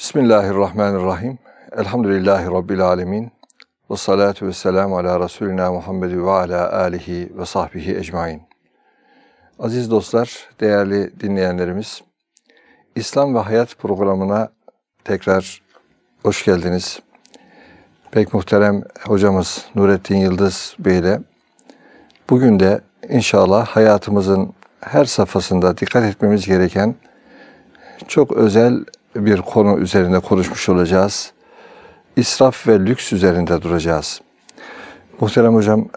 Bismillahirrahmanirrahim. Elhamdülillahi Rabbil alemin. Ve salatu ve selamu ala Resulina Muhammed ve ala alihi ve sahbihi ecmain. Aziz dostlar, değerli dinleyenlerimiz, İslam ve Hayat programına tekrar hoş geldiniz. Pek muhterem hocamız Nurettin Yıldız Bey ile bugün de inşallah hayatımızın her safhasında dikkat etmemiz gereken çok özel bir konu üzerinde konuşmuş olacağız. İsraf ve lüks üzerinde duracağız. Muhterem hocam,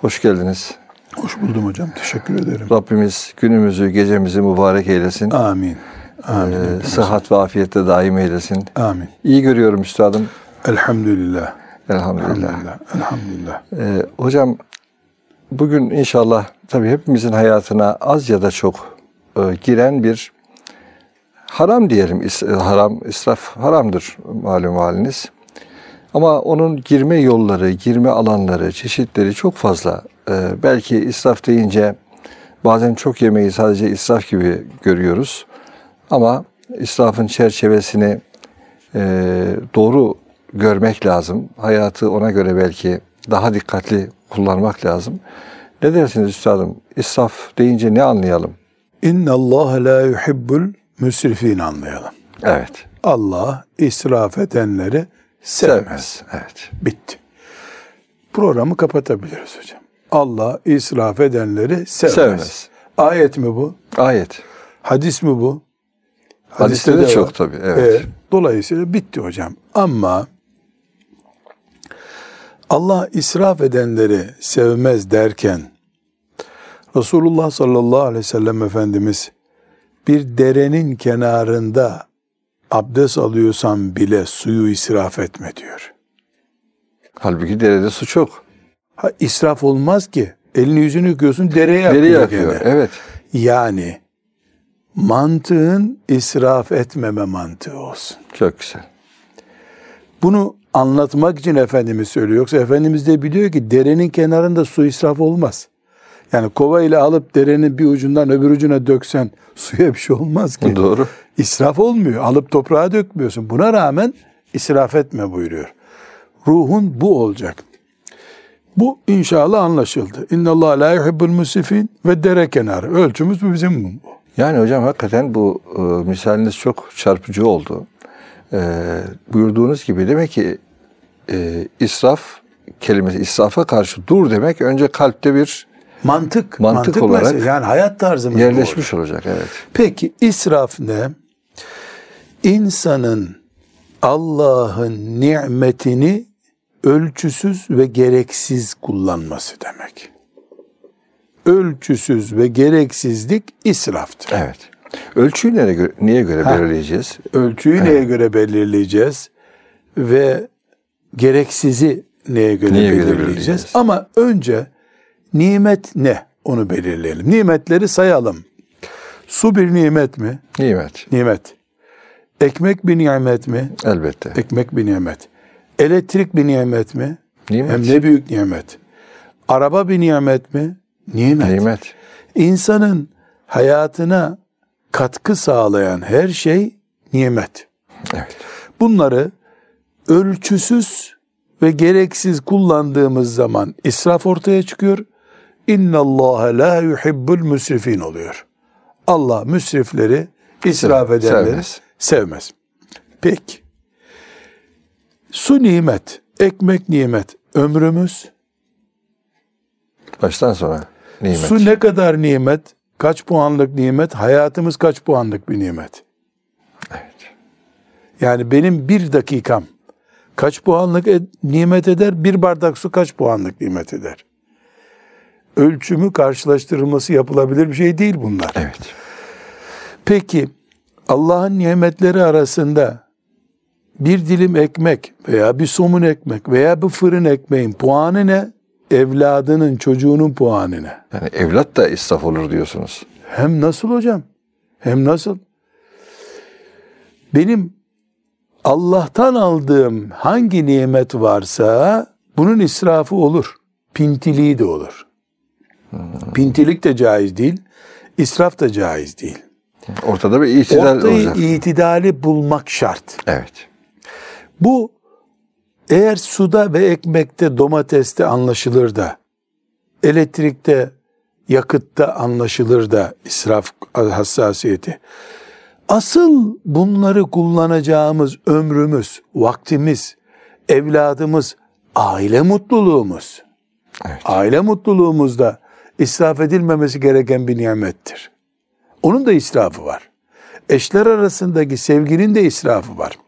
hoş geldiniz. Hoş buldum hocam. Teşekkür ederim. Rabbimiz günümüzü, gecemizi mübarek eylesin. Amin. Amin. Ee, sıhhat ve afiyette daim eylesin. Amin. İyi görüyorum üstadım. Elhamdülillah. Elhamdülillah. Elhamdülillah. Elhamdülillah. Ee, hocam bugün inşallah tabii hepimizin hayatına az ya da çok e, giren bir haram diyelim. Haram, israf haramdır malum haliniz. Ama onun girme yolları, girme alanları, çeşitleri çok fazla. Ee, belki israf deyince bazen çok yemeği sadece israf gibi görüyoruz. Ama israfın çerçevesini e, doğru görmek lazım. Hayatı ona göre belki daha dikkatli kullanmak lazım. Ne dersiniz üstadım? İsraf deyince ne anlayalım? İnna Allah la yuhibbul müsrifin anlayalım. Evet. Allah israf edenleri sevmez. Sevmez. Evet. Bitti. Programı kapatabiliriz hocam. Allah israf edenleri sevmez. Sevmez. Ayet mi bu? Ayet. Hadis mi bu? Hadiste de var. çok tabii. Evet. Ee, dolayısıyla bitti hocam. Ama Allah israf edenleri sevmez derken Resulullah sallallahu aleyhi ve sellem Efendimiz bir derenin kenarında abdest alıyorsan bile suyu israf etme diyor. Halbuki derede su çok. Ha, israf olmaz ki. Elini yüzünü yıkıyorsun dereye akıyor yakıyor. gene. Evet. Yani mantığın israf etmeme mantığı olsun. Çok güzel. Bunu anlatmak için Efendimiz söylüyor. Yoksa Efendimiz de biliyor ki derenin kenarında su israf olmaz. Yani kova ile alıp derenin bir ucundan öbür ucuna döksen suya bir şey olmaz ki. Doğru. İsraf olmuyor. Alıp toprağa dökmüyorsun. Buna rağmen israf etme buyuruyor. Ruhun bu olacak. Bu inşallah anlaşıldı. İnna Allah la yuhibbul musifin ve dere kenarı. Ölçümüz bu bizim bu. Yani hocam hakikaten bu e, misaliniz çok çarpıcı oldu. E, buyurduğunuz gibi demek ki e, israf kelimesi israfa karşı dur demek önce kalpte bir Mantık. Mantık olarak meselesi. yani hayat tarzımız yerleşmiş olacak. Evet. Peki israf ne? İnsanın Allah'ın nimetini ölçüsüz ve gereksiz kullanması demek. Ölçüsüz ve gereksizlik israftır. Evet. Ölçüyü nereye göre, niye göre Ha. belirleyeceğiz? Ölçüyü neye göre belirleyeceğiz ve gereksizi neye göre Neye göre belirleyeceğiz? belirleyeceğiz? Ama önce nimet ne? Onu belirleyelim. Nimetleri sayalım. Su bir nimet mi? Nimet. Nimet. Ekmek bir nimet mi? Elbette. Ekmek bir nimet. Elektrik bir nimet mi? Nimet. Hem ne büyük nimet. Araba bir nimet mi? Nimet. Nimet. İnsanın hayatına katkı sağlayan her şey nimet. Evet. Bunları ölçüsüz ve gereksiz kullandığımız zaman israf ortaya çıkıyor. İnna Allah la yuhibbul müsrifin oluyor. Allah müsrifleri, israf edenleri sevmez. sevmez. Peki. Su nimet, ekmek nimet, ömrümüz. Baştan sona nimet. Su ne kadar nimet, kaç puanlık nimet, hayatımız kaç puanlık bir nimet. Evet. Yani benim bir dakikam kaç puanlık ed- nimet eder? Bir bardak su kaç puanlık nimet eder? Ölçümü karşılaştırılması yapılabilir bir şey değil bunlar. Evet. Peki Allah'ın nimetleri arasında bir dilim ekmek veya bir somun ekmek veya bir fırın ekmeğin puanı ne? Evladının, çocuğunun puanı ne? Yani evlat da israf olur diyorsunuz. Hem nasıl hocam? Hem nasıl? Benim Allah'tan aldığım hangi nimet varsa bunun israfı olur. Pintiliği de olur. Pintilik de caiz değil, israf da caiz değil. Ortada bir itidal Ortayı olacak. itidali bulmak şart. Evet. Bu eğer suda ve ekmekte domateste anlaşılır da elektrikte yakıtta anlaşılır da israf hassasiyeti. Asıl bunları kullanacağımız ömrümüz, vaktimiz, evladımız, aile mutluluğumuz. Evet. Aile mutluluğumuzda israf edilmemesi gereken bir nimettir. Onun da israfı var. Eşler arasındaki sevginin de israfı var.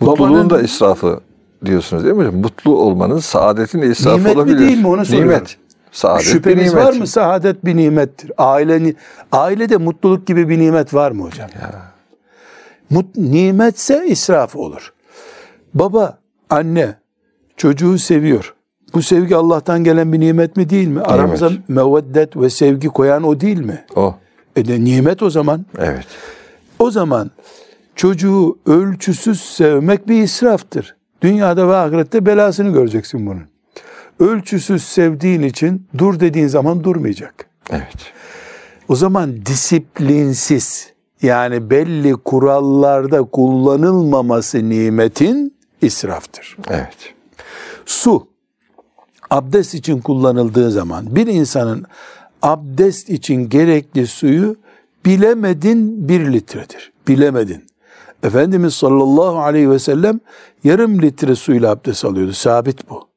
Mutluluğun Babanın- da israfı diyorsunuz değil mi hocam? Mutlu olmanın, saadetin de israfı Nimet mi olabilir. değil mi onu soruyorum. Nimet. Saadet bir Şüphemiz nimet. var mı? Saadet bir nimettir. Aileni, ailede mutluluk gibi bir nimet var mı hocam? Mut, nimetse israf olur. Baba, anne çocuğu seviyor. Bu sevgi Allah'tan gelen bir nimet mi değil mi? Aramıza meveddet ve sevgi koyan o değil mi? O. E de nimet o zaman. Evet. O zaman çocuğu ölçüsüz sevmek bir israftır. Dünyada ve ahirette belasını göreceksin bunun. Ölçüsüz sevdiğin için dur dediğin zaman durmayacak. Evet. O zaman disiplinsiz yani belli kurallarda kullanılmaması nimetin israftır. Evet. Su abdest için kullanıldığı zaman bir insanın abdest için gerekli suyu bilemedin bir litredir. Bilemedin. Efendimiz sallallahu aleyhi ve sellem yarım litre suyla abdest alıyordu. Sabit bu.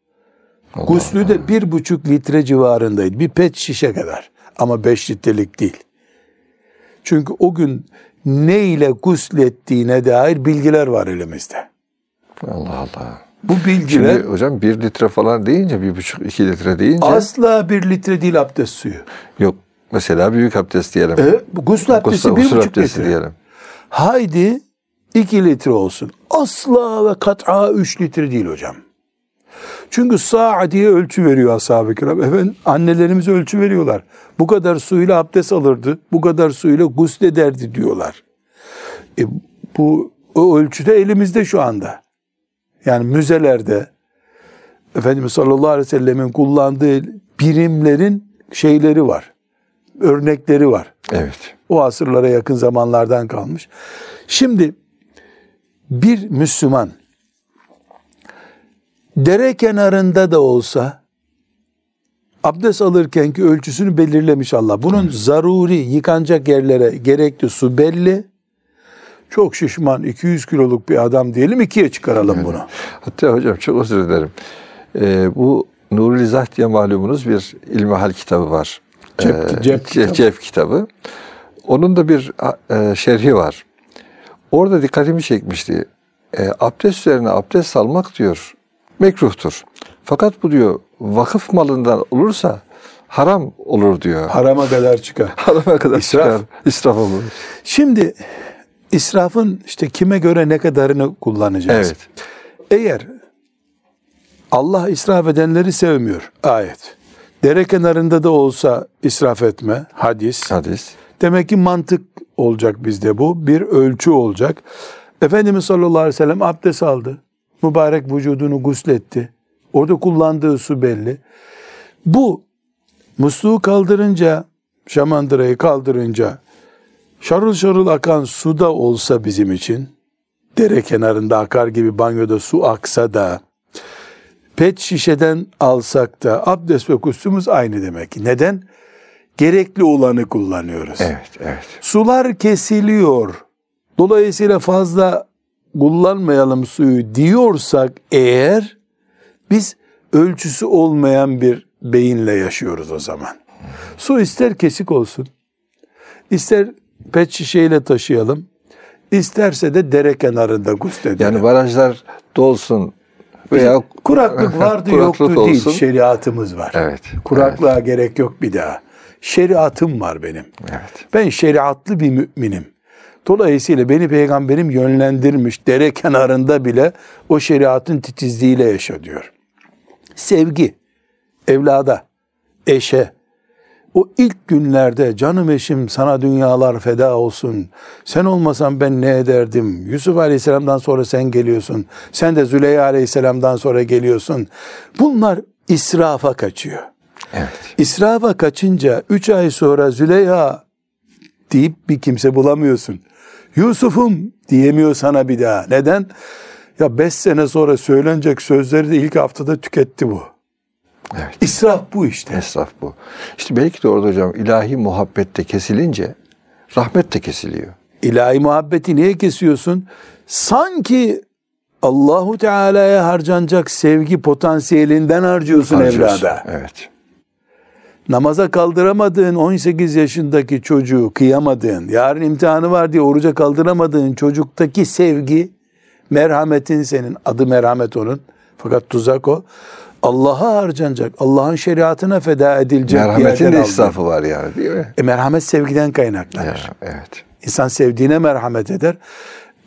Guslü de bir buçuk litre civarındaydı. Bir pet şişe kadar. Ama beş litrelik değil. Çünkü o gün ne ile guslettiğine dair bilgiler var elimizde. Allah Allah. Bu bilgiler Şimdi hocam bir litre falan deyince, bir buçuk iki litre deyince asla bir litre değil abdest suyu. yok. Mesela büyük abdest diyelim. E, gusül abdesti Gusül- bir gusül buçuk abdesti litre. diyelim. Haydi iki litre olsun. Asla ve kat'a üç litre değil hocam. Çünkü sa'a diye ölçü veriyor ashab-ı kiram. Efendim annelerimiz ölçü veriyorlar. Bu kadar suyla abdest alırdı. Bu kadar suyla guslederdi diyorlar. E, bu o ölçüde elimizde şu anda. Yani müzelerde Efendimiz sallallahu aleyhi ve sellemin kullandığı birimlerin şeyleri var. Örnekleri var. Evet. O asırlara yakın zamanlardan kalmış. Şimdi bir Müslüman dere kenarında da olsa abdest alırkenki ölçüsünü belirlemiş Allah. Bunun zaruri yıkanacak yerlere gerekli su belli. Çok şişman 200 kiloluk bir adam diyelim ikiye çıkaralım bunu. Hatta hocam çok özür dilerim. Ee, bu Nurul İzah diye malumunuz bir ilmihal kitabı var. Cep- Ee, cep ce- kitabı. cep kitabı. Onun da bir e, şerhi var. Orada dikkatimi çekmişti. E, abdest üzerine abdest almak diyor mekruhtur. Fakat bu diyor vakıf malından olursa haram olur diyor. Harama kadar çıkar. Harama kadar İsraf. çıkar. İsraf olur. Şimdi israfın işte kime göre ne kadarını kullanacağız. Evet. Eğer Allah israf edenleri sevmiyor ayet. Dere kenarında da olsa israf etme hadis. Hadis. Demek ki mantık olacak bizde bu. Bir ölçü olacak. Efendimiz sallallahu aleyhi ve sellem abdest aldı. Mübarek vücudunu gusletti. Orada kullandığı su belli. Bu musluğu kaldırınca, şamandırayı kaldırınca şarıl şarıl akan su da olsa bizim için, dere kenarında akar gibi banyoda su aksa da, pet şişeden alsak da abdest ve kuslumuz aynı demek. Neden? Gerekli olanı kullanıyoruz. Evet, evet. Sular kesiliyor. Dolayısıyla fazla kullanmayalım suyu diyorsak eğer biz ölçüsü olmayan bir beyinle yaşıyoruz o zaman. Su ister kesik olsun, ister pet şişeyle taşıyalım, isterse de dere kenarında gusledelim. Yani barajlar dolsun veya Kuraklık vardı Kuraklık yoktu değil, olsun. şeriatımız var. Evet, Kuraklığa gerek yok bir daha. Şeriatım var benim. Evet. Ben şeriatlı bir müminim. Dolayısıyla beni peygamberim yönlendirmiş. Dere kenarında bile o şeriatın titizliğiyle yaşa diyor. Sevgi, evlada, eşe, o ilk günlerde canım eşim sana dünyalar feda olsun. Sen olmasan ben ne ederdim? Yusuf Aleyhisselam'dan sonra sen geliyorsun. Sen de Züleyha Aleyhisselam'dan sonra geliyorsun. Bunlar israfa kaçıyor. Evet. İsrafa kaçınca üç ay sonra Züleyha deyip bir kimse bulamıyorsun. Yusuf'um diyemiyor sana bir daha. Neden? Ya beş sene sonra söylenecek sözleri de ilk haftada tüketti bu. Evet. İsraf bu işte. Esraf bu. İşte belki de orada hocam ilahi muhabbette kesilince rahmet de kesiliyor. İlahi muhabbeti niye kesiyorsun? Sanki Allahu Teala'ya harcanacak sevgi potansiyelinden harcıyorsun, Harcıyorsun. evlada. Evet. Namaza kaldıramadığın 18 yaşındaki çocuğu kıyamadığın, yarın imtihanı var diye oruca kaldıramadığın çocuktaki sevgi, merhametin senin, adı merhamet onun. Fakat tuzak o. Allah'a harcanacak, Allah'ın şeriatına feda edilecek Merhametin de israfı var yani değil mi? E, merhamet sevgiden kaynaklanır. Ya, evet. İnsan sevdiğine merhamet eder.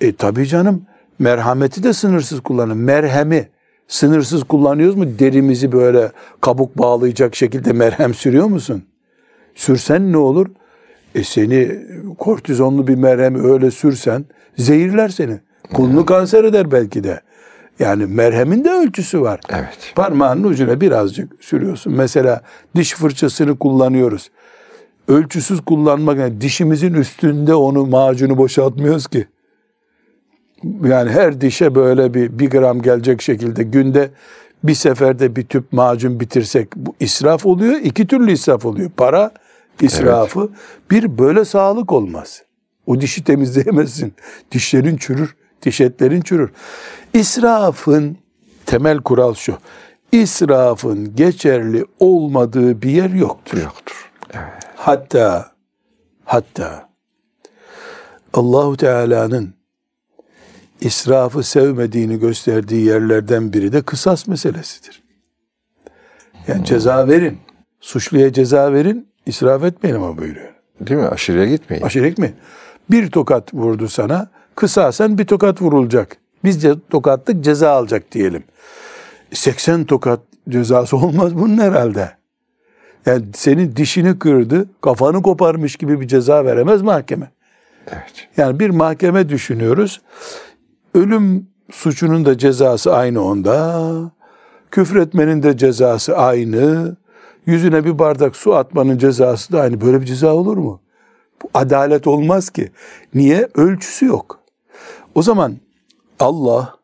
E tabi canım merhameti de sınırsız kullanın. Merhemi sınırsız kullanıyoruz mu? Derimizi böyle kabuk bağlayacak şekilde merhem sürüyor musun? Sürsen ne olur? E seni kortizonlu bir merhemi öyle sürsen zehirler seni. Kolunu kanser eder belki de. Yani merhemin de ölçüsü var. Evet. Parmağının ucuna birazcık sürüyorsun. Mesela diş fırçasını kullanıyoruz. Ölçüsüz kullanmak yani dişimizin üstünde onu macunu boşaltmıyoruz ki. Yani her dişe böyle bir, bir gram gelecek şekilde günde bir seferde bir tüp macun bitirsek bu israf oluyor. iki türlü israf oluyor. Para israfı. Bir böyle sağlık olmaz. O dişi temizleyemezsin. Dişlerin çürür. Diş etlerin çürür. İsrafın temel kural şu. İsrafın geçerli olmadığı bir yer yoktur. Yoktur. Evet. Hatta hatta Allahu Teala'nın israfı sevmediğini gösterdiği yerlerden biri de kısas meselesidir. Yani ceza verin. Suçluya ceza verin. israf etmeyin ama buyuruyor. Değil mi? Aşırıya gitmeyin. Aşiret mi? Bir tokat vurdu sana. Kısasen bir tokat vurulacak. Biz tokatlık ceza alacak diyelim. 80 tokat cezası olmaz bunun herhalde. Yani senin dişini kırdı, kafanı koparmış gibi bir ceza veremez mahkeme. Evet. Yani bir mahkeme düşünüyoruz. Ölüm suçunun da cezası aynı onda. Küfretmenin de cezası aynı. Yüzüne bir bardak su atmanın cezası da aynı. Böyle bir ceza olur mu? Bu adalet olmaz ki. Niye? Ölçüsü yok. O zaman Allah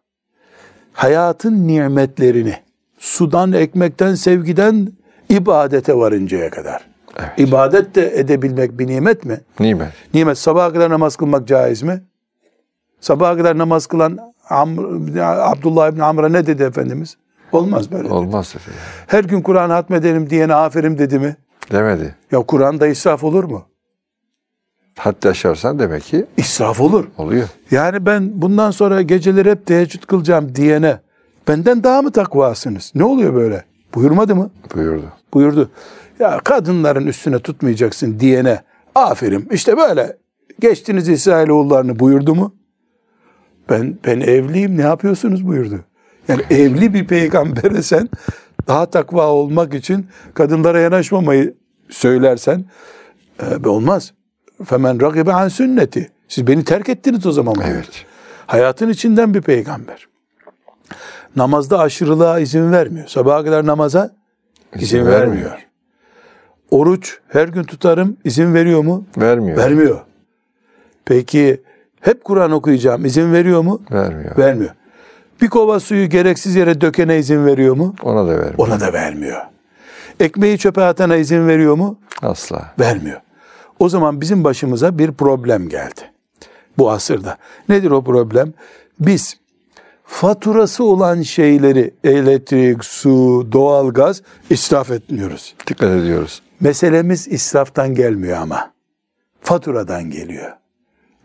hayatın nimetlerini sudan, ekmekten, sevgiden ibadete varıncaya kadar. Evet. İbadet de edebilmek bir nimet mi? Nimet. Nimet sabaha kadar namaz kılmak caiz mi? Sabaha kadar namaz kılan Amr, Abdullah İbni Amr'a ne dedi Efendimiz? Olmaz böyle. Olmaz dedi. Her gün Kur'an hatmedelim diyene aferin dedi mi? Demedi. Ya Kur'an'da israf olur mu? Hatta aşarsan demek ki İsraf olur. oluyor. Yani ben bundan sonra geceleri hep teheccüd kılacağım diyene benden daha mı takvasınız? Ne oluyor böyle? Buyurmadı mı? Buyurdu. Buyurdu. Ya kadınların üstüne tutmayacaksın diyene aferin. İşte böyle geçtiniz İsrailoğullarını buyurdu mu? Ben ben evliyim ne yapıyorsunuz buyurdu. Yani evli bir peygambere sen daha takva olmak için kadınlara yanaşmamayı söylersen e, olmaz. Femen ragibe an sünneti. Siz beni terk ettiniz o zaman. buyurdu. Evet. Hayatın içinden bir peygamber. Namazda aşırılığa izin vermiyor. Sabaha kadar namaza izin, İzin vermiyor. vermiyor. Oruç her gün tutarım izin veriyor mu? Vermiyor. Vermiyor. Peki hep Kur'an okuyacağım izin veriyor mu? Vermiyor. Vermiyor. Bir kova suyu gereksiz yere dökene izin veriyor mu? Ona da vermiyor. Ona da vermiyor. Ekmeği çöpe atana izin veriyor mu? Asla. Vermiyor. O zaman bizim başımıza bir problem geldi. Bu asırda. Nedir o problem? Biz faturası olan şeyleri elektrik, su, doğalgaz israf etmiyoruz. Dikkat ediyoruz. Meselemiz israftan gelmiyor ama. Faturadan geliyor.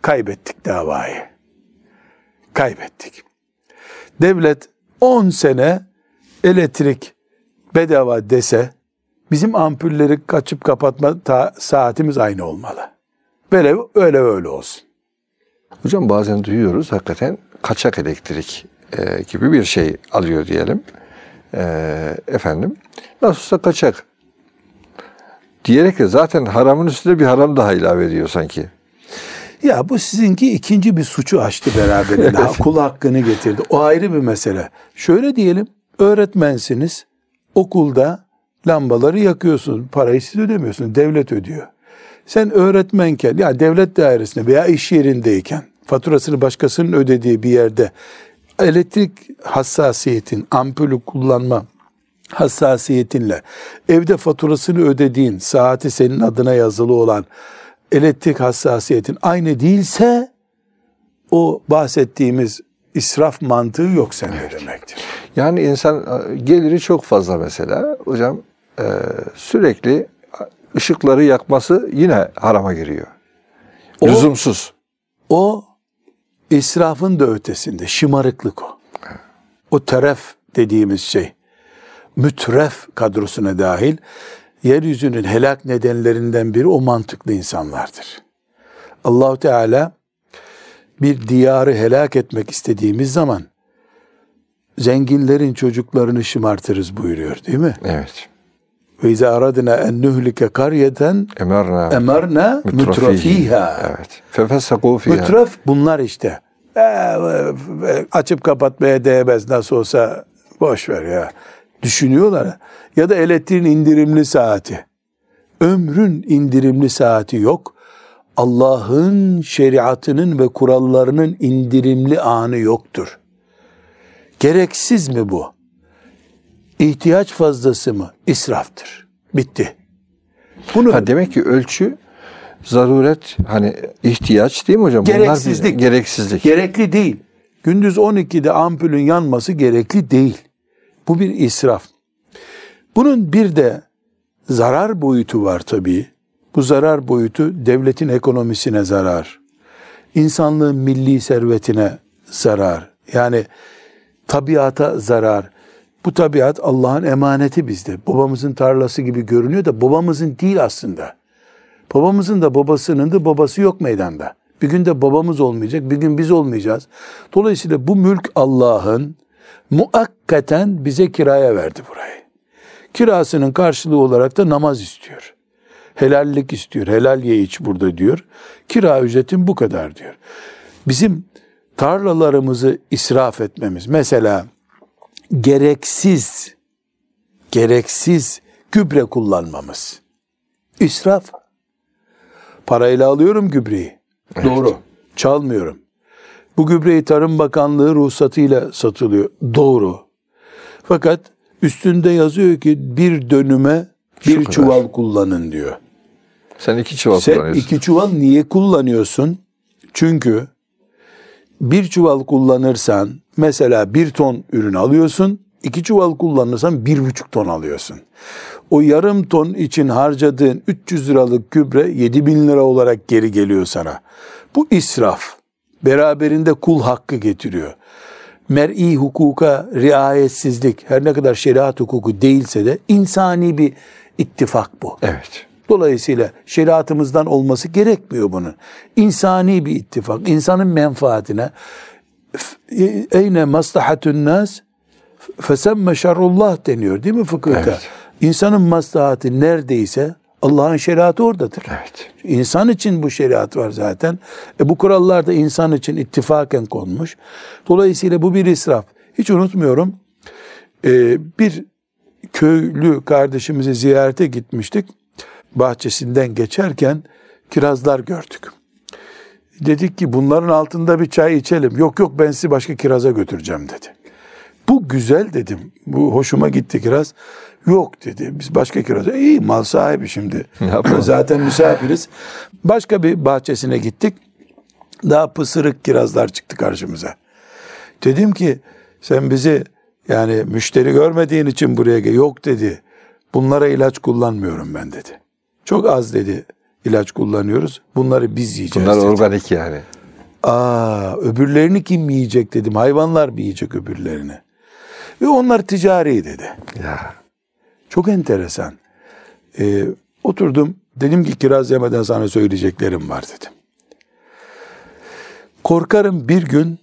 Kaybettik davayı. Kaybettik. Devlet 10 sene elektrik bedava dese bizim ampulleri kaçıp kapatma ta- saatimiz aynı olmalı. Böyle öyle öyle olsun. Hocam bazen duyuyoruz hakikaten kaçak elektrik e, gibi bir şey alıyor diyelim. E, efendim nasılsa kaçak. Diyerek de zaten haramın üstüne bir haram daha ilave ediyor sanki. Ya bu sizinki ikinci bir suçu açtı beraberinde. Kul hakkını getirdi. O ayrı bir mesele. Şöyle diyelim, öğretmensiniz. Okulda lambaları yakıyorsunuz. Parayı siz ödemiyorsunuz. Devlet ödüyor. Sen öğretmenken ya devlet dairesinde veya iş yerindeyken faturasını başkasının ödediği bir yerde elektrik hassasiyetin, ampulü kullanma hassasiyetinle evde faturasını ödediğin saati senin adına yazılı olan elektrik hassasiyetin aynı değilse o bahsettiğimiz israf mantığı yok sende demektir. Yani insan e, geliri çok fazla mesela. Hocam e, sürekli ışıkları yakması yine harama giriyor. O- Lüzumsuz. O israfın da ötesinde şımarıklık o. O teref dediğimiz şey mütref kadrosuna dahil yeryüzünün helak nedenlerinden biri o mantıklı insanlardır. Allahu Teala bir diyarı helak etmek istediğimiz zaman zenginlerin çocuklarını şımartırız buyuruyor değil mi? Evet. Ve izâ aradına en nuhlike karyeten Emerna emerna mutrafiha. Evet. Fefesakû fiha. Mütraf bunlar işte. Ee, açıp kapatmaya değmez nasıl olsa boş ver ya. Düşünüyorlar. Ya da elektriğin indirimli saati. Ömrün indirimli saati yok. Allah'ın şeriatının ve kurallarının indirimli anı yoktur. Gereksiz mi bu? İhtiyaç fazlası mı? İsraftır. Bitti. Bunu Ha, demek ki ölçü zaruret hani ihtiyaç değil mi hocam? Bunlar Gereksizlik. gereksizlik. Gerekli değil. Gündüz 12'de ampulün yanması gerekli değil. Bu bir israf. Bunun bir de zarar boyutu var tabii. Bu zarar boyutu devletin ekonomisine zarar. İnsanlığın milli servetine zarar. Yani tabiata zarar. Bu tabiat Allah'ın emaneti bizde. Babamızın tarlası gibi görünüyor da babamızın değil aslında. Babamızın da babasının da babası yok meydanda. Bir gün de babamız olmayacak, bir gün biz olmayacağız. Dolayısıyla bu mülk Allah'ın muakkaten bize kiraya verdi burayı. Kirasının karşılığı olarak da namaz istiyor. Helallik istiyor. Helal ye iç burada diyor. Kira ücretin bu kadar diyor. Bizim tarlalarımızı israf etmemiz. Mesela gereksiz gereksiz gübre kullanmamız. İsraf. Parayla alıyorum gübreyi. Doğru. Çalmıyorum. Bu gübreyi Tarım Bakanlığı ruhsatıyla satılıyor. Doğru. Fakat üstünde yazıyor ki bir dönüme bir kadar. çuval kullanın diyor. Sen iki çuval Sen kullanıyorsun. iki çuval niye kullanıyorsun? Çünkü bir çuval kullanırsan mesela bir ton ürün alıyorsun. iki çuval kullanırsan bir buçuk ton alıyorsun. O yarım ton için harcadığın 300 liralık gübre 7 bin lira olarak geri geliyor sana. Bu israf. Beraberinde kul hakkı getiriyor. Mer'i hukuka riayetsizlik her ne kadar şeriat hukuku değilse de insani bir ittifak bu. Evet. Dolayısıyla şeriatımızdan olması gerekmiyor bunun. İnsani bir ittifak, insanın menfaatine eyne maslahatun nas fesemme şerrullah deniyor değil mi fıkıhta? Evet. İnsanın maslahatı neredeyse Allah'ın şeriatı oradadır. Evet. İnsan için bu şeriat var zaten. E bu kurallar da insan için ittifaken konmuş. Dolayısıyla bu bir israf. Hiç unutmuyorum. e, bir köylü kardeşimizi ziyarete gitmiştik. Bahçesinden geçerken kirazlar gördük. Dedik ki bunların altında bir çay içelim. Yok yok ben sizi başka kiraza götüreceğim dedi. Bu güzel dedim. Bu hoşuma gitti kiraz. Yok dedi. Biz başka kiraza. İyi mal sahibi şimdi. Zaten misafiriz. Başka bir bahçesine gittik. Daha pısırık kirazlar çıktı karşımıza. Dedim ki sen bizi yani müşteri görmediğin için buraya gel. Yok dedi. Bunlara ilaç kullanmıyorum ben dedi. Çok az dedi ilaç kullanıyoruz. Bunları biz yiyeceğiz Bunlar dedi. organik yani. Aa, öbürlerini kim yiyecek dedim. Hayvanlar mı yiyecek öbürlerini? Ve onlar ticari dedi. Ya. Çok enteresan. Ee, oturdum. Dedim ki kiraz yemeden sana söyleyeceklerim var dedim. Korkarım bir gün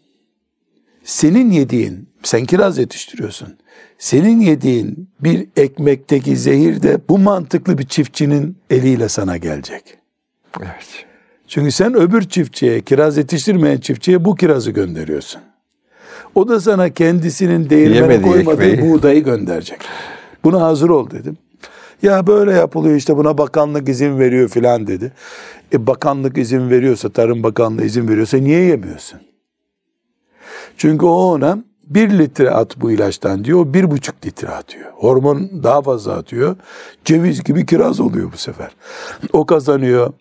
senin yediğin, sen kiraz yetiştiriyorsun. Senin yediğin bir ekmekteki zehir de bu mantıklı bir çiftçinin eliyle sana gelecek. Evet. Çünkü sen öbür çiftçiye, kiraz yetiştirmeyen çiftçiye bu kirazı gönderiyorsun. O da sana kendisinin değirmene koymadığı ekmeği. buğdayı gönderecek. Buna hazır ol dedim. Ya böyle yapılıyor işte buna bakanlık izin veriyor filan dedi. E bakanlık izin veriyorsa, Tarım Bakanlığı izin veriyorsa niye yemiyorsun? Çünkü o ona bir litre at bu ilaçtan diyor, o bir buçuk litre atıyor. Hormon daha fazla atıyor. Ceviz gibi kiraz oluyor bu sefer. O kazanıyor.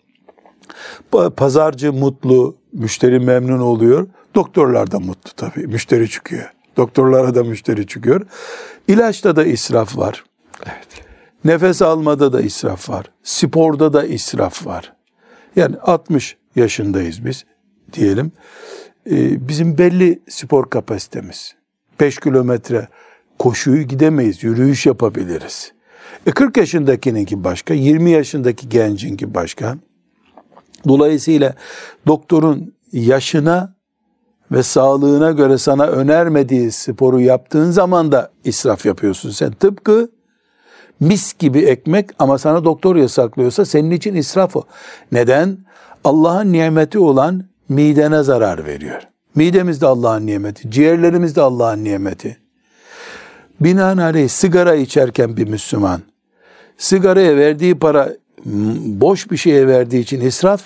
Pazarcı mutlu, müşteri memnun oluyor. Doktorlar da mutlu tabii, müşteri çıkıyor. Doktorlara da müşteri çıkıyor. İlaçta da israf var. Evet. Nefes almada da israf var. Sporda da israf var. Yani 60 yaşındayız biz diyelim. Ee, bizim belli spor kapasitemiz. 5 kilometre koşuyu gidemeyiz, yürüyüş yapabiliriz. E 40 yaşındakininki başka, 20 yaşındaki gencinki başka. Dolayısıyla doktorun yaşına ve sağlığına göre sana önermediği sporu yaptığın zaman da israf yapıyorsun sen. Tıpkı mis gibi ekmek ama sana doktor yasaklıyorsa senin için israf o. Neden? Allah'ın nimeti olan midene zarar veriyor. Midemiz de Allah'ın nimeti, ciğerlerimiz de Allah'ın nimeti. Binaenaleyh sigara içerken bir Müslüman, sigaraya verdiği para boş bir şeye verdiği için israf,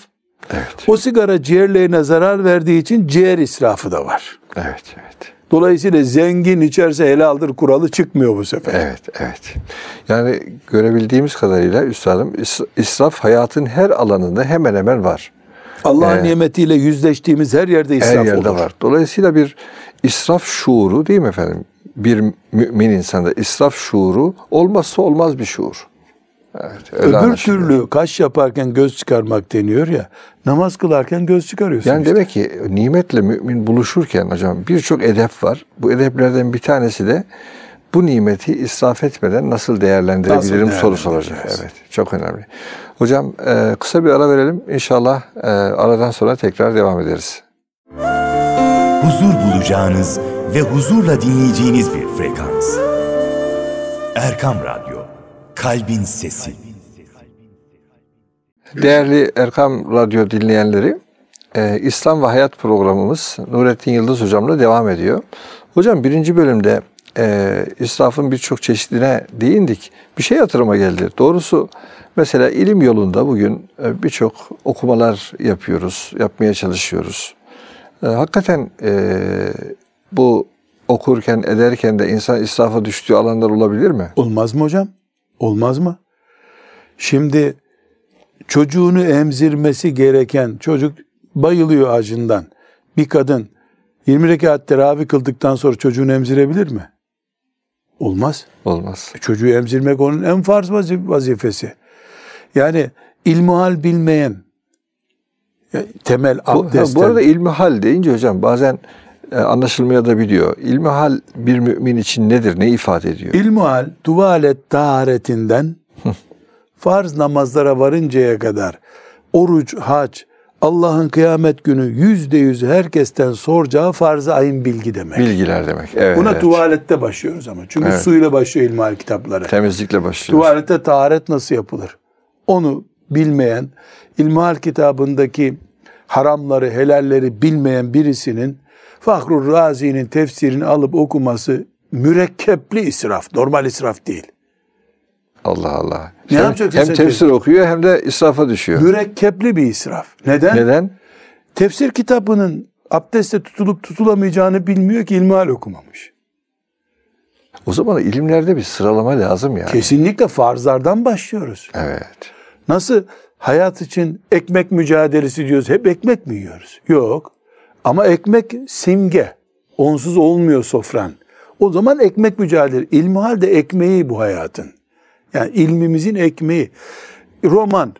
evet. o sigara ciğerlerine zarar verdiği için ciğer israfı da var. Evet, evet. Dolayısıyla zengin içerse helaldir kuralı çıkmıyor bu sefer. Evet, evet. Yani görebildiğimiz kadarıyla üstadım israf hayatın her alanında hemen hemen var. Allah'ın ee, nimetiyle yüzleştiğimiz her yerde israf her yerde olur. var. Dolayısıyla bir israf şuuru değil mi efendim? Bir mümin insanda israf şuuru olmazsa olmaz bir şuur. Evet, Öbür türlü kaş yaparken göz çıkarmak deniyor ya. Namaz kılarken göz çıkarıyorsun. Yani işte. demek ki nimetle mümin buluşurken hocam birçok edep var. Bu edeplerden bir tanesi de bu nimeti israf etmeden nasıl değerlendirebilirim nasıl soru soracak. Evet, çok önemli. Hocam e, kısa bir ara verelim. İnşallah e, aradan sonra tekrar devam ederiz. Huzur bulacağınız ve huzurla dinleyeceğiniz bir frekans. Erkam Radyo, Kalbin Sesi. Değerli Erkam Radyo dinleyenleri, e, İslam ve Hayat programımız Nurettin Yıldız Hocam'la devam ediyor. Hocam birinci bölümde e, israfın birçok çeşidine değindik. Bir şey hatırıma geldi. Doğrusu mesela ilim yolunda bugün e, birçok okumalar yapıyoruz, yapmaya çalışıyoruz. E, hakikaten e, bu okurken, ederken de insan israfa düştüğü alanlar olabilir mi? Olmaz mı hocam? Olmaz mı? Şimdi çocuğunu emzirmesi gereken çocuk bayılıyor acından. Bir kadın 20 rekat teravih kıldıktan sonra çocuğunu emzirebilir mi? Olmaz. Olmaz. E, çocuğu emzirmek onun en farz vazifesi. Yani ilmuhal bilmeyen yani temel abdestten... Bu, bu arada ilmihal deyince hocam bazen e, anlaşılmaya da biliyor. İlmihal bir mümin için nedir? Ne ifade ediyor? İlmihal tuvalet taharetinden farz namazlara varıncaya kadar oruç, hac, Allah'ın kıyamet günü yüzde yüz herkesten soracağı farz-ı ayın bilgi demek. Bilgiler demek. Evet, Buna evet. tuvalette başlıyoruz ama. Çünkü evet. suyla başlıyor ilmihal kitapları. Temizlikle başlıyor. Tuvalette taharet nasıl yapılır? Onu bilmeyen, ilmihal kitabındaki haramları, helalleri bilmeyen birisinin Fahrur Razi'nin tefsirini alıp okuması mürekkepli israf, normal israf değil. Allah Allah. Ne hem, yapacaksın hem tefsir okuyor hem de israfa düşüyor. Mürekkepli bir israf. Neden? Neden? Tefsir kitabının abdestte tutulup tutulamayacağını bilmiyor ki ilmihal okumamış. O zaman ilimlerde bir sıralama lazım yani. Kesinlikle farzlardan başlıyoruz. Evet. Nasıl hayat için ekmek mücadelesi diyoruz. Hep ekmek mi yiyoruz? Yok. Ama ekmek simge. Onsuz olmuyor sofran. O zaman ekmek mücadele. İlmihal de ekmeği bu hayatın. Yani ilmimizin ekmeği. Roman.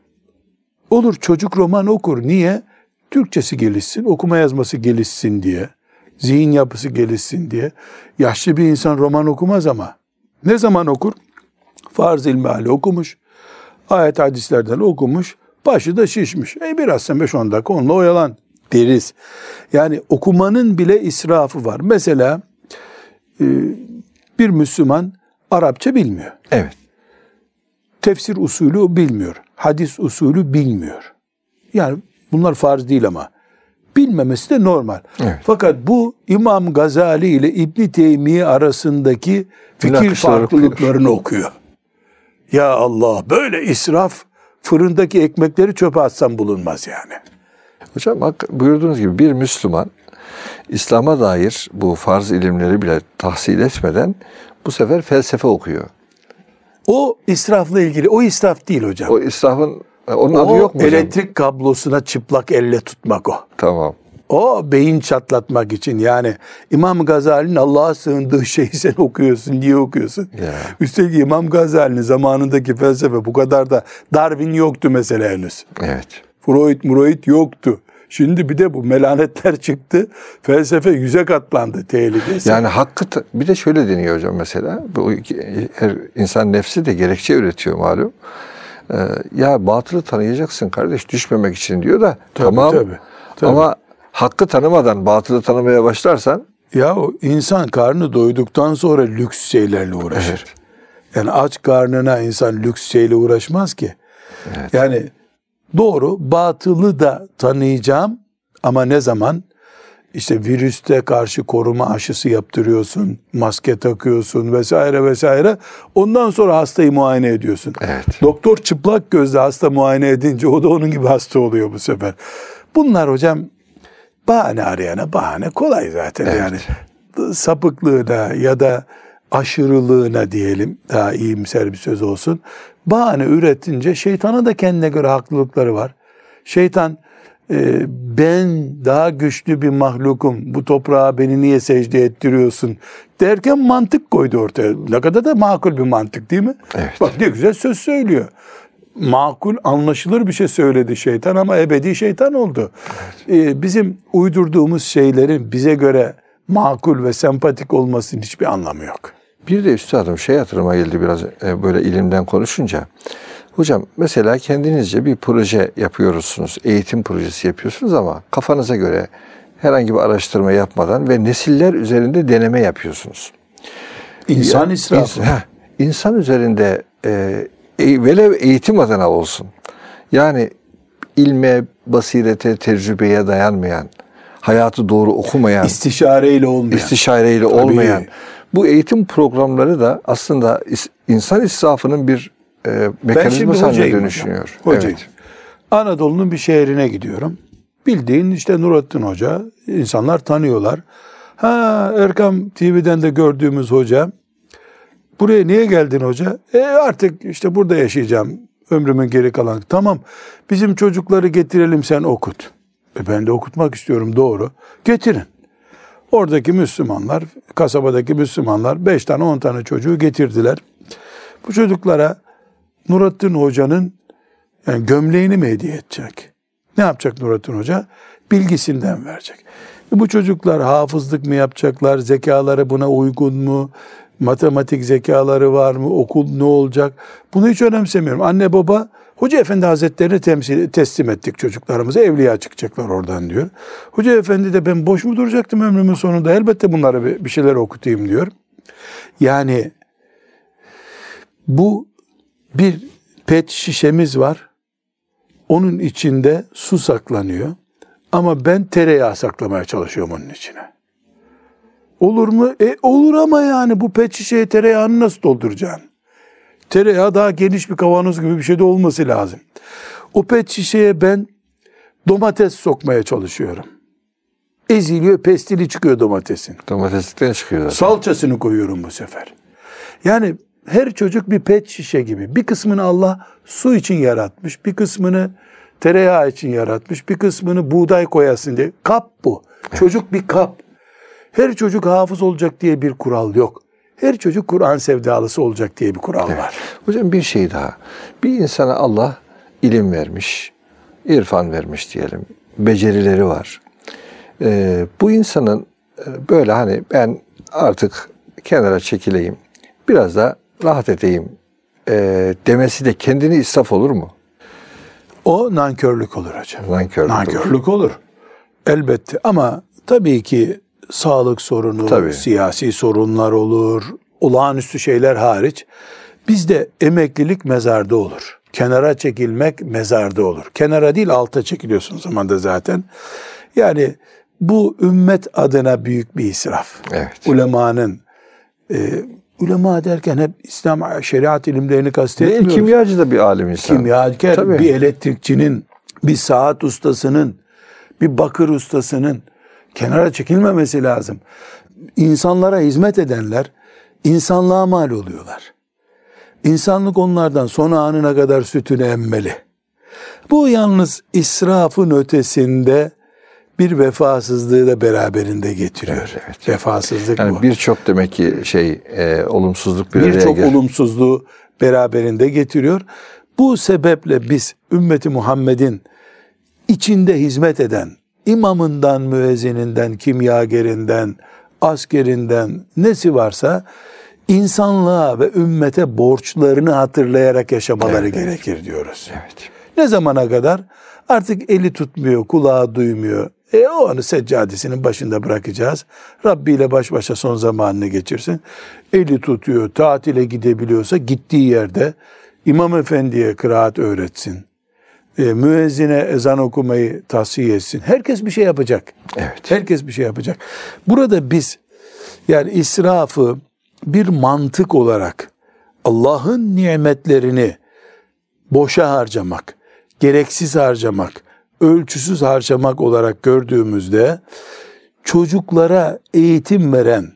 Olur çocuk roman okur. Niye? Türkçesi gelişsin, okuma yazması gelişsin diye. Zihin yapısı gelişsin diye. Yaşlı bir insan roman okumaz ama. Ne zaman okur? Farz ilmihali okumuş. Ayet hadislerden okumuş. Başı da şişmiş. E biraz sen 5-10 dakika onunla oyalan deriz. Yani okumanın bile israfı var. Mesela e, bir Müslüman Arapça bilmiyor. Evet. Tefsir usulü bilmiyor. Hadis usulü bilmiyor. Yani bunlar farz değil ama bilmemesi de normal. Evet. Fakat bu İmam Gazali ile İbn Teymiye arasındaki fikir farklılıklarını okuyor. Ya Allah böyle israf fırındaki ekmekleri çöpe atsam bulunmaz yani. Hocam bak buyurduğunuz gibi bir Müslüman İslam'a dair bu farz ilimleri bile tahsil etmeden bu sefer felsefe okuyor. O israfla ilgili o israf değil hocam. O israfın onun O adı yok mu hocam? elektrik kablosuna çıplak elle tutmak o. Tamam. O beyin çatlatmak için yani İmam Gazali'nin Allah'a sığındığı şeyi sen okuyorsun diye okuyorsun. Ya. Üstelik İmam Gazali'nin zamanındaki felsefe bu kadar da Darwin yoktu mesela henüz. Evet. Freud, Muraid yoktu. Şimdi bir de bu melanetler çıktı. Felsefe yüze katlandı tehlikesi. Yani hakkı bir de şöyle deniyor hocam mesela. Bu her insan nefsi de gerekçe üretiyor malum. Ee, ya batılı tanıyacaksın kardeş düşmemek için diyor da Tabii, tamam. tabii, tabii. Ama hakkı tanımadan batılı tanımaya başlarsan Ya o insan karnı doyduktan sonra lüks şeylerle uğraşır. Yani aç karnına insan lüks şeyle uğraşmaz ki. Yani doğru batılı da tanıyacağım ama ne zaman? İşte virüste karşı koruma aşısı yaptırıyorsun, maske takıyorsun vesaire vesaire. Ondan sonra hastayı muayene ediyorsun. Evet. Doktor çıplak gözle hasta muayene edince o da onun gibi hasta oluyor bu sefer. Bunlar hocam bahane arayana bahane kolay zaten Evet. yani sapıklığına ya da aşırılığına diyelim daha iyimser bir söz olsun. Bahane üretince şeytanın da kendine göre haklılıkları var. Şeytan e, ben daha güçlü bir mahlukum bu toprağa beni niye secde ettiriyorsun derken mantık koydu ortaya. Ne kadar da makul bir mantık değil mi? Evet. Bak ne güzel söz söylüyor. Makul anlaşılır bir şey söyledi şeytan ama ebedi şeytan oldu. Ee, bizim uydurduğumuz şeylerin bize göre makul ve sempatik olmasının hiçbir anlamı yok. Bir de üstadım şey hatırıma geldi biraz e, böyle ilimden konuşunca. Hocam mesela kendinizce bir proje yapıyorsunuz, eğitim projesi yapıyorsunuz ama kafanıza göre herhangi bir araştırma yapmadan ve nesiller üzerinde deneme yapıyorsunuz. İnsan israfı. ins- heh, insan üzerinde e, e, velev eğitim adına olsun. Yani ilme, basirete, tecrübeye dayanmayan, hayatı doğru okumayan, İstişareyle olmayan. istişareyle olmayan bu eğitim programları da aslında insan israfının bir e, mekanizması haline dönüşüyor. hocam. Hocayım. Anadolu'nun bir şehrine gidiyorum. Bildiğin işte Nurattin Hoca. insanlar tanıyorlar. Ha Erkam TV'den de gördüğümüz hoca. Buraya niye geldin hoca? E artık işte burada yaşayacağım ömrümün geri kalan. Tamam bizim çocukları getirelim sen okut. E ben de okutmak istiyorum doğru. Getirin. Oradaki Müslümanlar, kasabadaki Müslümanlar beş tane on tane çocuğu getirdiler. Bu çocuklara Nurattin Hoca'nın yani gömleğini mi hediye edecek? Ne yapacak Nurattin Hoca? Bilgisinden verecek. Bu çocuklar hafızlık mı yapacaklar? Zekaları buna uygun mu? Matematik zekaları var mı? Okul ne olacak? Bunu hiç önemsemiyorum. Anne baba Hoca Efendi Hazretlerini temsil, teslim ettik çocuklarımıza. Evliya çıkacaklar oradan diyor. Hoca Efendi de ben boş mu duracaktım ömrümün sonunda? Elbette bunlara bir, bir şeyler okutayım diyor. Yani bu bir pet şişemiz var. Onun içinde su saklanıyor. Ama ben tereyağı saklamaya çalışıyorum onun içine. Olur mu? E olur ama yani bu pet şişeye tereyağını nasıl dolduracaksın? Tereyağı daha geniş bir kavanoz gibi bir şey de olması lazım. O pet şişeye ben domates sokmaya çalışıyorum. Eziliyor, pestili çıkıyor domatesin. Domateslikten çıkıyor zaten. Salçasını koyuyorum bu sefer. Yani her çocuk bir pet şişe gibi. Bir kısmını Allah su için yaratmış, bir kısmını tereyağı için yaratmış, bir kısmını buğday koyasın diye. Kap bu. Çocuk bir kap. Her çocuk hafız olacak diye bir kural yok. Her çocuk Kur'an sevdalısı olacak diye bir kural var. Hocam bir şey daha. Bir insana Allah ilim vermiş, irfan vermiş diyelim. Becerileri var. Ee, bu insanın e, böyle hani ben artık kenara çekileyim, biraz da rahat edeyim e, demesi de kendini israf olur mu? O nankörlük olur hocam. Nankörlük olur. Nankörlük olur. Elbette ama tabii ki sağlık sorunu, Tabii. siyasi sorunlar olur, olağanüstü şeyler hariç. Bizde emeklilik mezarda olur. Kenara çekilmek mezarda olur. Kenara değil alta çekiliyorsun zamanda zaten. Yani bu ümmet adına büyük bir israf. Evet. Ulemanın e, ulema derken hep İslam şeriat ilimlerini Değil, kastetmiyoruz. kimyacı da bir alim insan. Kimyager, Tabii. bir elektrikçinin, bir saat ustasının, bir bakır ustasının kenara çekilmemesi lazım. İnsanlara hizmet edenler insanlığa mal oluyorlar. İnsanlık onlardan son anına kadar sütünü emmeli. Bu yalnız israfın ötesinde bir vefasızlığı da beraberinde getiriyor. Evet. Vefasızlık Yani bu. birçok demek ki şey e, olumsuzluk bir Birçok olumsuzluğu beraberinde getiriyor. Bu sebeple biz ümmeti Muhammed'in içinde hizmet eden imamından, müezzininden, kimyagerinden, askerinden nesi varsa insanlığa ve ümmete borçlarını hatırlayarak yaşamaları gerekir diyoruz. Evet. Ne zamana kadar? Artık eli tutmuyor, kulağı duymuyor. E o anı seccadesinin başında bırakacağız. Rabbi ile baş başa son zamanını geçirsin. Eli tutuyor, tatile gidebiliyorsa gittiği yerde İmam Efendi'ye kıraat öğretsin. E, müezzine ezan okumayı tavsiye etsin. Herkes bir şey yapacak. Evet. Herkes bir şey yapacak. Burada biz yani israfı bir mantık olarak Allah'ın nimetlerini boşa harcamak, gereksiz harcamak, ölçüsüz harcamak olarak gördüğümüzde çocuklara eğitim veren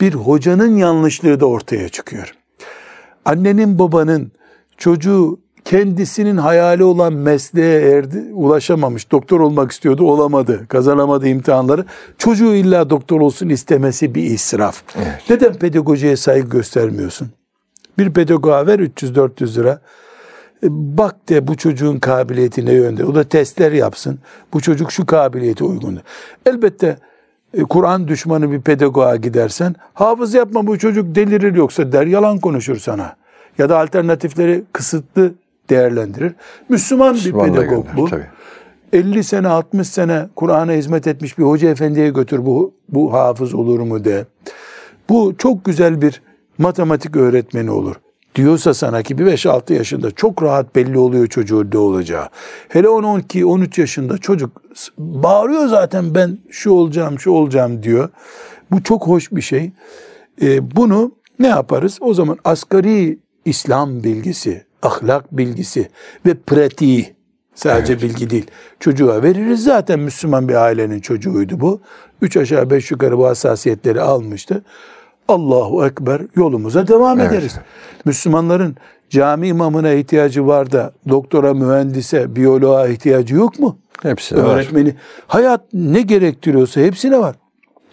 bir hocanın yanlışlığı da ortaya çıkıyor. Annenin babanın çocuğu kendisinin hayali olan mesleğe erdi, ulaşamamış, doktor olmak istiyordu, olamadı, kazanamadı imtihanları. Çocuğu illa doktor olsun istemesi bir israf. Neden pedagojiye saygı göstermiyorsun? Bir pedagoğa ver 300-400 lira. E, Bak de bu çocuğun kabiliyeti ne yönde. O da testler yapsın. Bu çocuk şu kabiliyete uygun. Elbette e, Kur'an düşmanı bir pedagoğa gidersen hafız yapma bu çocuk delirir yoksa der yalan konuşur sana. Ya da alternatifleri kısıtlı değerlendirir. Müslüman bir pedagog bu. tabii. 50 sene 60 sene Kur'an'a hizmet etmiş bir hoca efendiye götür bu, bu hafız olur mu de. Bu çok güzel bir matematik öğretmeni olur. Diyorsa sana ki bir 5-6 yaşında çok rahat belli oluyor çocuğun ne olacağı. Hele 10-12-13 yaşında çocuk bağırıyor zaten ben şu olacağım şu olacağım diyor. Bu çok hoş bir şey. Ee, bunu ne yaparız? O zaman asgari İslam bilgisi, ahlak bilgisi ve pratiği sadece bilgi değil. Çocuğa veririz zaten Müslüman bir ailenin çocuğuydu bu. Üç aşağı beş yukarı bu hassasiyetleri almıştı. Allahu Ekber yolumuza devam Evet. ederiz. Müslümanların cami imamına ihtiyacı var da doktora, mühendise, biyoloğa ihtiyacı yok mu? Hepsi de var. Öğretmeni. Hayat ne gerektiriyorsa hepsine var.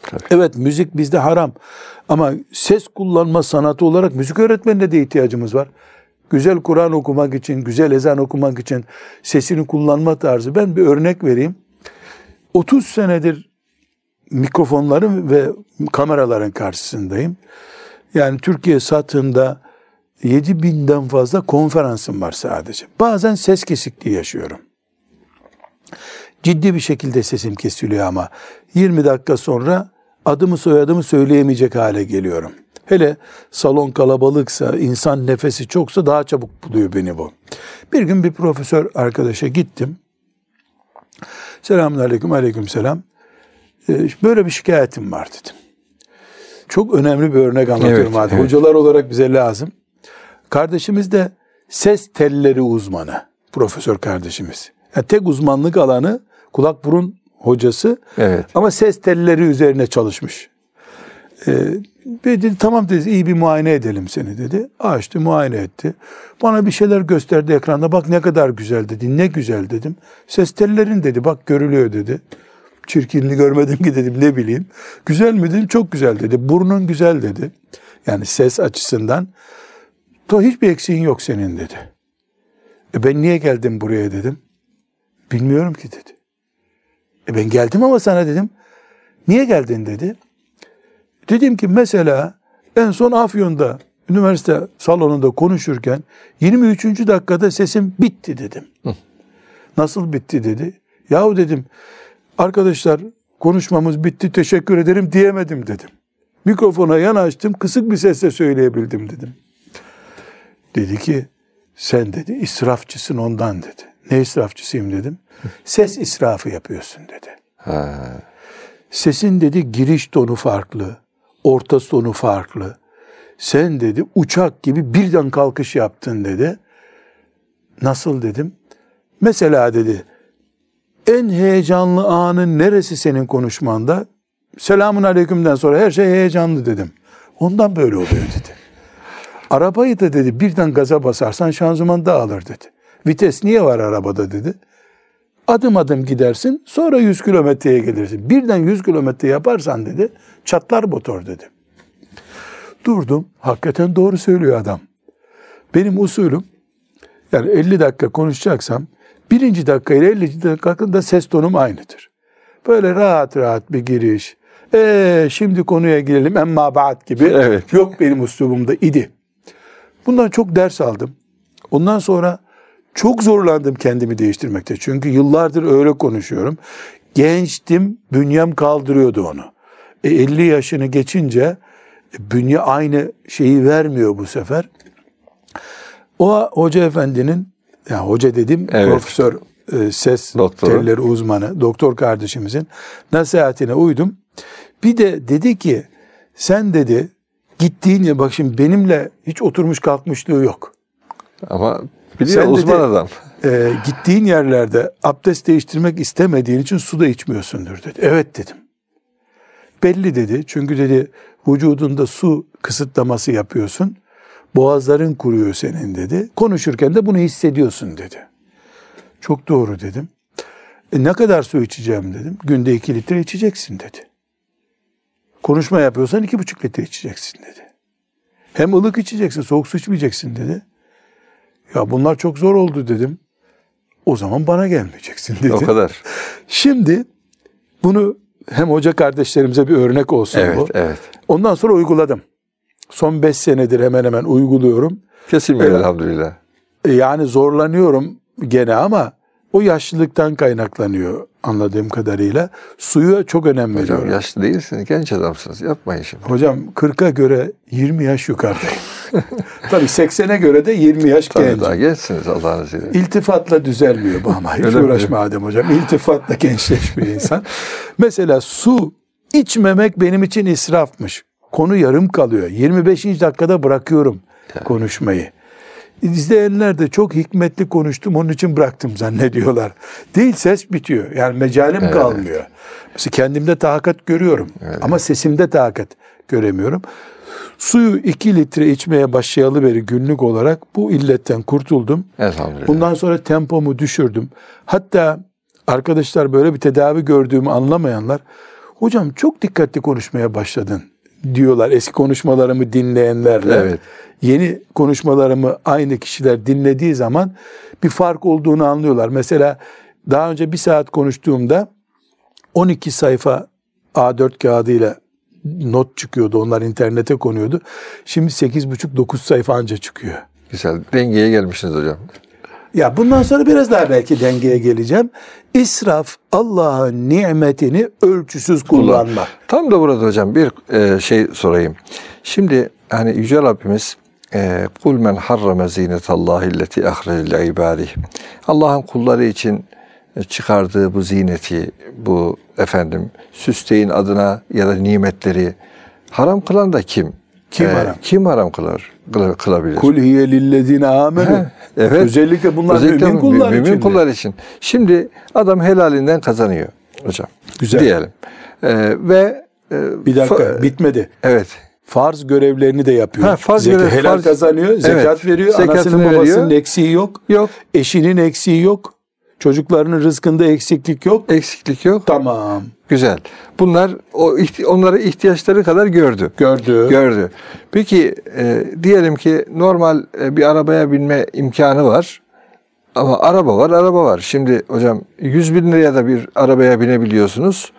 Tabii. Evet müzik bizde haram. Ama ses kullanma sanatı olarak müzik öğretmenine de ihtiyacımız var. Güzel Kur'an okumak için, güzel ezan okumak için sesini kullanma tarzı. Ben bir örnek vereyim. 30 senedir mikrofonların ve kameraların karşısındayım. Yani Türkiye satında 7 binden fazla konferansım var sadece. Bazen ses kesikliği yaşıyorum. Ciddi bir şekilde sesim kesiliyor ama 20 dakika sonra adımı soyadımı söyleyemeyecek hale geliyorum. Hele salon kalabalıksa, insan nefesi çoksa daha çabuk buluyor beni bu. Bir gün bir profesör arkadaşa gittim. Selamun aleyküm, aleyküm selam. Ee, Böyle bir şikayetim var dedim. Çok önemli bir örnek anlatıyorum Evet, hadi. evet. Hocalar olarak bize lazım. Kardeşimiz de ses telleri uzmanı. Profesör kardeşimiz. Yani tek uzmanlık alanı kulak burun hocası. Evet. Ama ses telleri üzerine çalışmış. Ve dedi tamam dedi iyi bir muayene edelim seni dedi. Açtı muayene etti. Bana bir şeyler gösterdi ekranda bak ne kadar güzel dedi. Ne güzel dedim. Ses tellerin dedi bak görülüyor dedi. Çirkinliği görmedim ki dedim ne bileyim. Güzel mi dedim çok güzel dedi. Burnun güzel dedi. Yani ses açısından. To hiçbir eksiğin yok senin dedi. E ben niye geldim buraya dedim. Bilmiyorum ki dedi. E ben geldim ama sana dedim. Niye geldin dedi. Dedim ki mesela en son Afyon'da üniversite salonunda konuşurken 23. dakikada sesim bitti dedim. Nasıl bitti dedi. Yahu dedim arkadaşlar konuşmamız bitti teşekkür ederim diyemedim dedim. Mikrofona yanaştım kısık bir sesle söyleyebildim dedim. Dedi ki sen dedi israfçısın ondan dedi. Ne israfçısıyım dedim. Ses israfı yapıyorsun dedi. Sesin dedi giriş tonu farklı, orta tonu farklı. Sen dedi uçak gibi birden kalkış yaptın dedi. Nasıl dedim. Mesela dedi en heyecanlı anın neresi senin konuşmanda? Selamun aleykümden sonra her şey heyecanlı dedim. Ondan böyle oluyor dedi. Arabayı da dedi birden gaza basarsan şanzıman dağılır dedi. Vites niye var arabada dedi. Adım adım gidersin sonra 100 kilometreye gelirsin. Birden 100 kilometre yaparsan dedi çatlar motor dedi. Durdum. Hakikaten doğru söylüyor adam. Benim usulüm yani 50 dakika konuşacaksam birinci dakika ile 50 dakikada ses tonum aynıdır. Böyle rahat rahat bir giriş. Ee, şimdi konuya girelim emma ba'd gibi. Evet. Yok benim uslubumda idi. Bundan çok ders aldım. Ondan sonra çok zorlandım kendimi değiştirmekte. Çünkü yıllardır öyle konuşuyorum. Gençtim, bünyem kaldırıyordu onu. E, 50 yaşını geçince e, bünye aynı şeyi vermiyor bu sefer. O hoca efendinin, ya hoca dedim Evet. profesör e, ses Doktoru. telleri uzmanı, doktor kardeşimizin nasihatine uydum. Bir de dedi ki sen dedi gittiğin ya bak şimdi benimle hiç oturmuş kalkmışlığı yok. Ama biliyor Sen uzman dedi- adam. Ee, gittiğin yerlerde abdest değiştirmek istemediğin için su da içmiyorsundur dedi. Evet dedim. Belli dedi. Çünkü dedi vücudunda su kısıtlaması yapıyorsun. Boğazların kuruyor senin dedi. Konuşurken de bunu hissediyorsun dedi. Çok doğru dedim. E, ne kadar su içeceğim dedim. Günde iki litre içeceksin dedi. Konuşma yapıyorsan iki buçuk litre içeceksin dedi. Hem ılık içeceksin, soğuk su içmeyeceksin dedi. Ya bunlar çok zor oldu dedim. O zaman bana gelmeyeceksin dedi. O kadar. Şimdi bunu hem hoca kardeşlerimize bir örnek olsun Evet, bu. evet. Ondan sonra uyguladım. Son beş senedir hemen hemen uyguluyorum. Kesilmiyor Evet. elhamdülillah. E, Yani zorlanıyorum gene ama o yaşlılıktan kaynaklanıyor anladığım kadarıyla. Suya çok önem Hocam veriyorum. yaşlı değilsiniz, genç adamsınız. Yapmayın şimdi. Hocam 40'a göre 20 yaş yukarıdayım. Tabii 80'e göre de 20 yaş Tabii gencim. daha gençsiniz Allah'ın izniyle. İltifatla düzelmiyor bu ama. Hiç Öyle mi? uğraşma Adem hocam. İltifatla gençleşmiyor insan. Mesela su içmemek benim için israfmış. Konu yarım kalıyor. 25. dakikada bırakıyorum konuşmayı. İzleyenler de çok hikmetli konuştum onun için bıraktım zannediyorlar. Değil ses bitiyor. Yani mecalim kalmıyor. Mesela kendimde tahakat görüyorum. Ama sesimde tahakat göremiyorum. Suyu 2 litre içmeye başlayalı beri günlük olarak bu illetten kurtuldum. Elhamdülillah. Bundan sonra tempomu düşürdüm. Hatta arkadaşlar böyle bir tedavi gördüğümü anlamayanlar hocam çok dikkatli konuşmaya başladın diyorlar eski konuşmalarımı dinleyenlerle. Evet. Yeni konuşmalarımı aynı kişiler dinlediği zaman bir fark olduğunu anlıyorlar. Mesela daha önce bir saat konuştuğumda 12 sayfa A4 kağıdıyla not çıkıyordu. Onlar internete konuyordu. Şimdi 8,5-9 sayfa anca çıkıyor. Güzel. Dengeye gelmişsiniz hocam. Ya bundan sonra biraz daha belki dengeye geleceğim. İsraf Allah'ın nimetini ölçüsüz kullanmak. Tam da burada hocam bir e, şey sorayım. Şimdi hani Yüce Rabbimiz e, kul men harrame zinetallahi illeti ahrece ibadih. Allah'ın kulları için çıkardığı bu zineti, bu efendim süsteyin adına ya da nimetleri haram kılan da kim? Kim haram? Kim haram kılar? Kıla- Kılabilir. Kul hiye lillezine amenu. Evet. Özellikle bunlar Özellikle mümin kullar mümin için. kullar için. Şimdi adam helalinden kazanıyor hocam. Güzel. Diyelim. Ee, ve e, Bir dakika fa- bitmedi. Evet. Farz görevlerini de yapıyor. Ha, farz Zeka- görev- helal farz- kazanıyor, zekat Evet. veriyor, Zekatını anasının veriyor. babasının eksiği yok, Yok. eşinin eksiği yok, çocuklarının rızkında eksiklik yok. Eksiklik yok. Tamam. Güzel. Bunlar o onlara ihtiyaçları kadar gördü. Gördü. Gördü. Peki e, diyelim ki normal e, bir arabaya binme imkanı var. Ama araba var, araba var. Şimdi hocam 100 bin liraya da bir arabaya binebiliyorsunuz.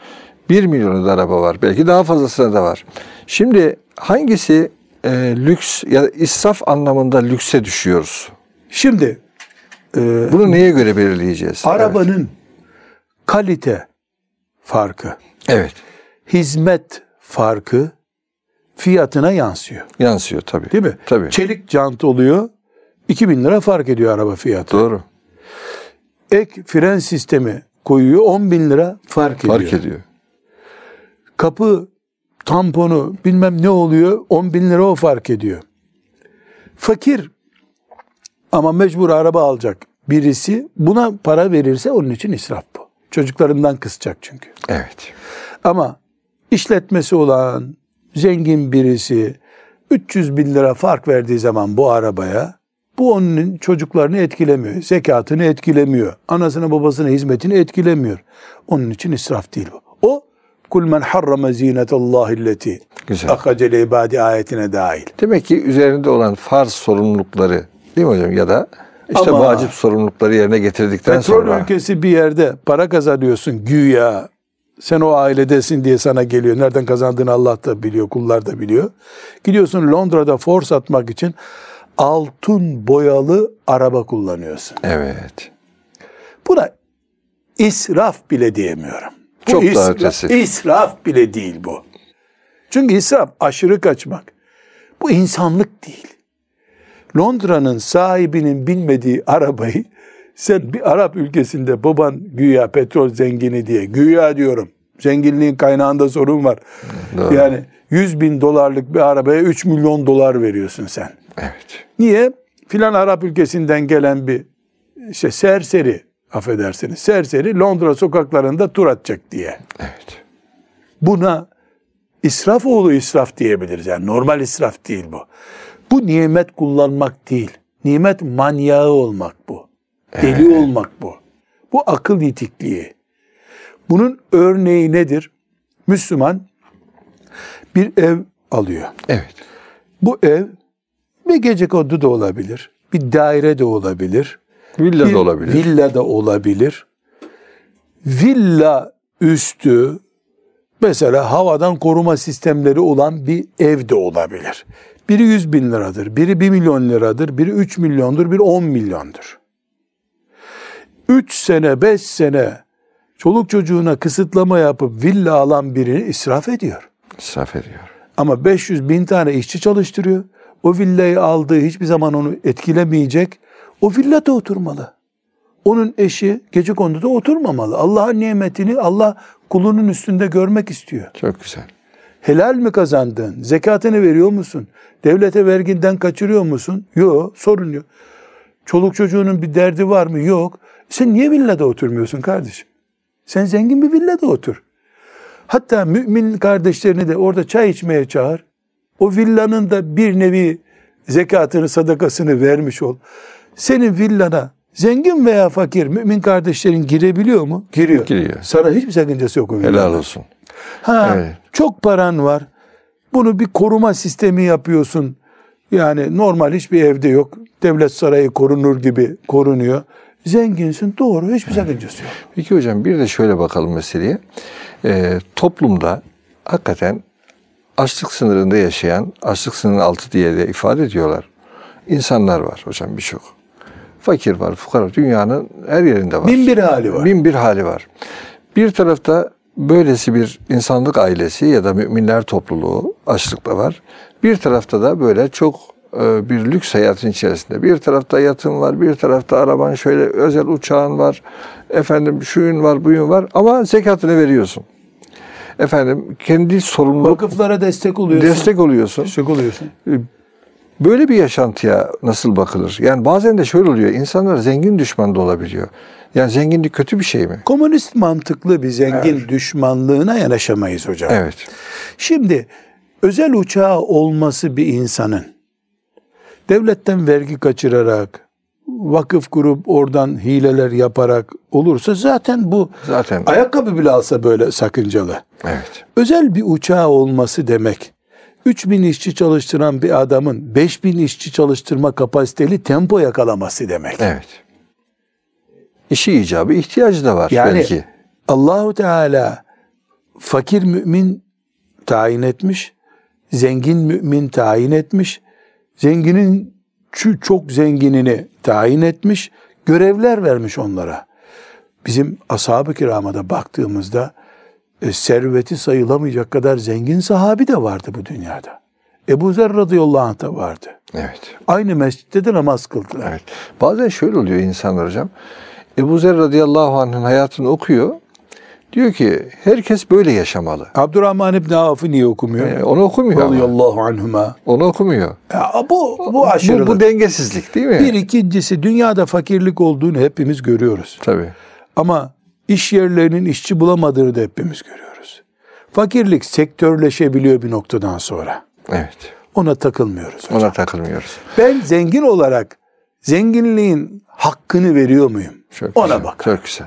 1 milyona da araba var. Belki daha fazlasına da var. Şimdi hangisi e, lüks ya da israf anlamında lükse düşüyoruz? Şimdi e, Bunu neye göre belirleyeceğiz? arabanın kalite farkı, Evet. hizmet farkı fiyatına yansıyor. Yansıyor tabii. Değil mi? Tabii. Çelik jant oluyor. 2000 lira fark ediyor araba fiyatı. Doğru. Ek fren sistemi koyuyor 10 bin lira fark ediyor. Fark ediyor. Kapı tamponu bilmem ne oluyor 10 bin lira o fark ediyor. Fakir ama mecbur araba alacak birisi buna para verirse onun için israf bu. Çocuklarından kısacak çünkü. Evet. Ama işletmesi olan zengin birisi 300 bin lira fark verdiği zaman bu arabaya bu onun çocuklarını etkilemiyor. Zekatını etkilemiyor. Anasına babasına hizmetini etkilemiyor. Onun için israf değil bu. O kul men harrama zinetallahi illeti akacele ibadi ayetine dahil. Demek ki üzerinde olan farz sorumlulukları değil mi hocam ya da işte Ama- vacip sorumlulukları yerine getirdikten Petrol sonra ülkesi bir yerde para kazanıyorsun güya. Sen o ailedesin diye sana geliyor. Nereden kazandığını Allah da biliyor, kullar da biliyor. Gidiyorsun Londra'da force atmak için altın boyalı araba kullanıyorsun. evet. Buna israf bile diyemiyorum. Bu Çok daha israf, ötesi. israf bile değil bu. Çünkü israf aşırı kaçmak. Bu insanlık değil. Londra'nın sahibinin bilmediği arabayı sen bir Arap ülkesinde baban güya petrol zengini diye güya diyorum. Zenginliğin kaynağında sorun var. Doğru. Yani 100 bin dolarlık bir arabaya 3 milyon dolar veriyorsun sen. Evet. Niye? Filan Arap ülkesinden gelen bir işte serseri affedersiniz serseri Londra sokaklarında tur atacak diye. Evet. Buna israf oğlu israf diyebiliriz. Yani normal israf değil bu. Bu nimet kullanmak değil. Nimet manyağı olmak bu. Deli olmak bu. Bu akıl yitikliği. Bunun örneği nedir? Müslüman bir ev alıyor. Evet. Bu ev bir gece kondu da olabilir. Bir daire de olabilir. Villa da olabilir. Villa da olabilir. Villa üstü mesela havadan koruma sistemleri olan bir ev de olabilir. Biri 100 bin liradır, biri 1 milyon liradır, biri 3 milyondur, biri 10 milyondur. 3 sene, 5 sene çoluk çocuğuna kısıtlama yapıp villa alan birini israf ediyor. İsraf ediyor. Ama 500 bin tane işçi çalıştırıyor. O villayı aldığı hiçbir zaman onu etkilemeyecek. O villada oturmalı. Onun eşi gece konduda oturmamalı. Allah'ın nimetini Allah kulunun üstünde görmek istiyor. Çok güzel. Helal mi kazandın? Zekatını veriyor musun? Devlete verginden kaçırıyor musun? Yok, sorun yok. Çoluk çocuğunun bir derdi var mı? Yok. Sen niye villada oturmuyorsun kardeşim? Sen zengin bir villada otur. Hatta mümin kardeşlerini de orada çay içmeye çağır. O villanın da bir nevi zekatını, sadakasını vermiş ol. Senin villana zengin veya fakir mümin kardeşlerin girebiliyor mu? Giriyor. Giriyor. Sana hiçbir sakıncası yok o Helal villanın. olsun. Ha, Evet. Çok paran var. Bunu bir koruma sistemi yapıyorsun. Yani normal hiçbir evde yok. Devlet sarayı korunur gibi korunuyor. Zenginsin doğru hiçbir sakıncası yok. Peki hocam bir de şöyle bakalım meseleye. Ee, toplumda hakikaten açlık sınırında yaşayan, açlık sınırının altı diye de ifade ediyorlar. İnsanlar var hocam birçok. Fakir var, fukara. Dünyanın her yerinde var. Bin bir hali var. Bin bir hali var. Bir tarafta böylesi bir insanlık ailesi ya da müminler topluluğu açlıkta var. Bir tarafta da böyle çok e, bir lüks hayatın içerisinde. Bir tarafta yatın var, bir tarafta araban şöyle özel uçağın var. Efendim şuyun var, buyun var ama zekatını veriyorsun. Efendim kendi sorumluluk Vakıflara destek oluyorsun. destek oluyorsun. Destek oluyorsun. Böyle bir yaşantıya nasıl bakılır? Yani bazen de şöyle oluyor. insanlar zengin düşman da olabiliyor. Yani zenginlik kötü bir şey mi? Komünist mantıklı bir zengin düşmanlığına yanaşamayız hocam. Evet. Şimdi özel uçağı olması bir insanın devletten vergi kaçırarak, vakıf kurup oradan hileler yaparak olursa zaten bu Zaten. ayakkabı bile alsa böyle sakıncalı. Evet. Özel bir uçağı olması demek 3000 işçi çalıştıran bir adamın 5000 işçi çalıştırma kapasiteli tempo yakalaması demek. Evet. İşi icabı ihtiyacı da var Yani belki. Allahu Teala fakir mümin tayin etmiş, zengin mümin tayin etmiş, zenginin çok zenginini tayin etmiş, görevler vermiş onlara. Bizim ashab-ı kirama da baktığımızda e, serveti sayılamayacak kadar zengin sahabi de vardı bu dünyada. Ebu Zer radıyallahu anh da vardı. Evet. Aynı mescitte de namaz kıldılar. Evet. Bazen şöyle oluyor insanlar hocam. Ebu Zer radıyallahu anh'ın hayatını okuyor. Diyor ki herkes böyle yaşamalı. Abdurrahman İbni Avf'ı niye okumuyor? E, onu okumuyor. Radıyallahu anhuma. Onu okumuyor. Ya bu, bu Bu, aşırılık. bu dengesizlik değil mi? bir ikincisi dünyada fakirlik olduğunu hepimiz görüyoruz. Tabii. Ama iş yerlerinin işçi bulamadığını da hepimiz görüyoruz. Fakirlik sektörleşebiliyor bir noktadan sonra. Evet. Ona takılmıyoruz. hocam. Ona takılmıyoruz. Ben zengin olarak zenginliğin hakkını veriyor muyum? Çok Ona güzel, bak. Çok güzel.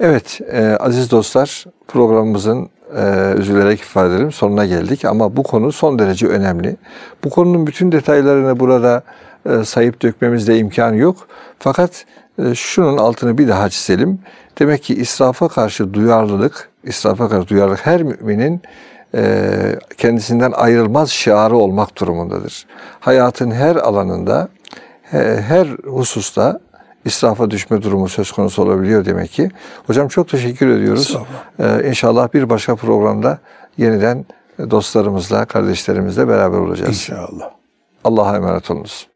Evet e, aziz dostlar programımızın e, üzülerek ifade edelim sonuna geldik ama bu konu son derece önemli. Bu konunun bütün detaylarını burada e, sayıp dökmemizde imkan yok. Fakat e, şunun altını bir daha çizelim. Demek ki israfa karşı duyarlılık, israfa karşı duyarlılık her müminin e, kendisinden ayrılmaz şiarı olmak durumundadır. Hayatın her alanında, her hususta israfa düşme durumu söz konusu olabiliyor demek ki. Hocam çok teşekkür ediyoruz. Ee, inşallah bir başka programda yeniden dostlarımızla, kardeşlerimizle beraber olacağız. İnşallah. Allah'a emanet olunuz.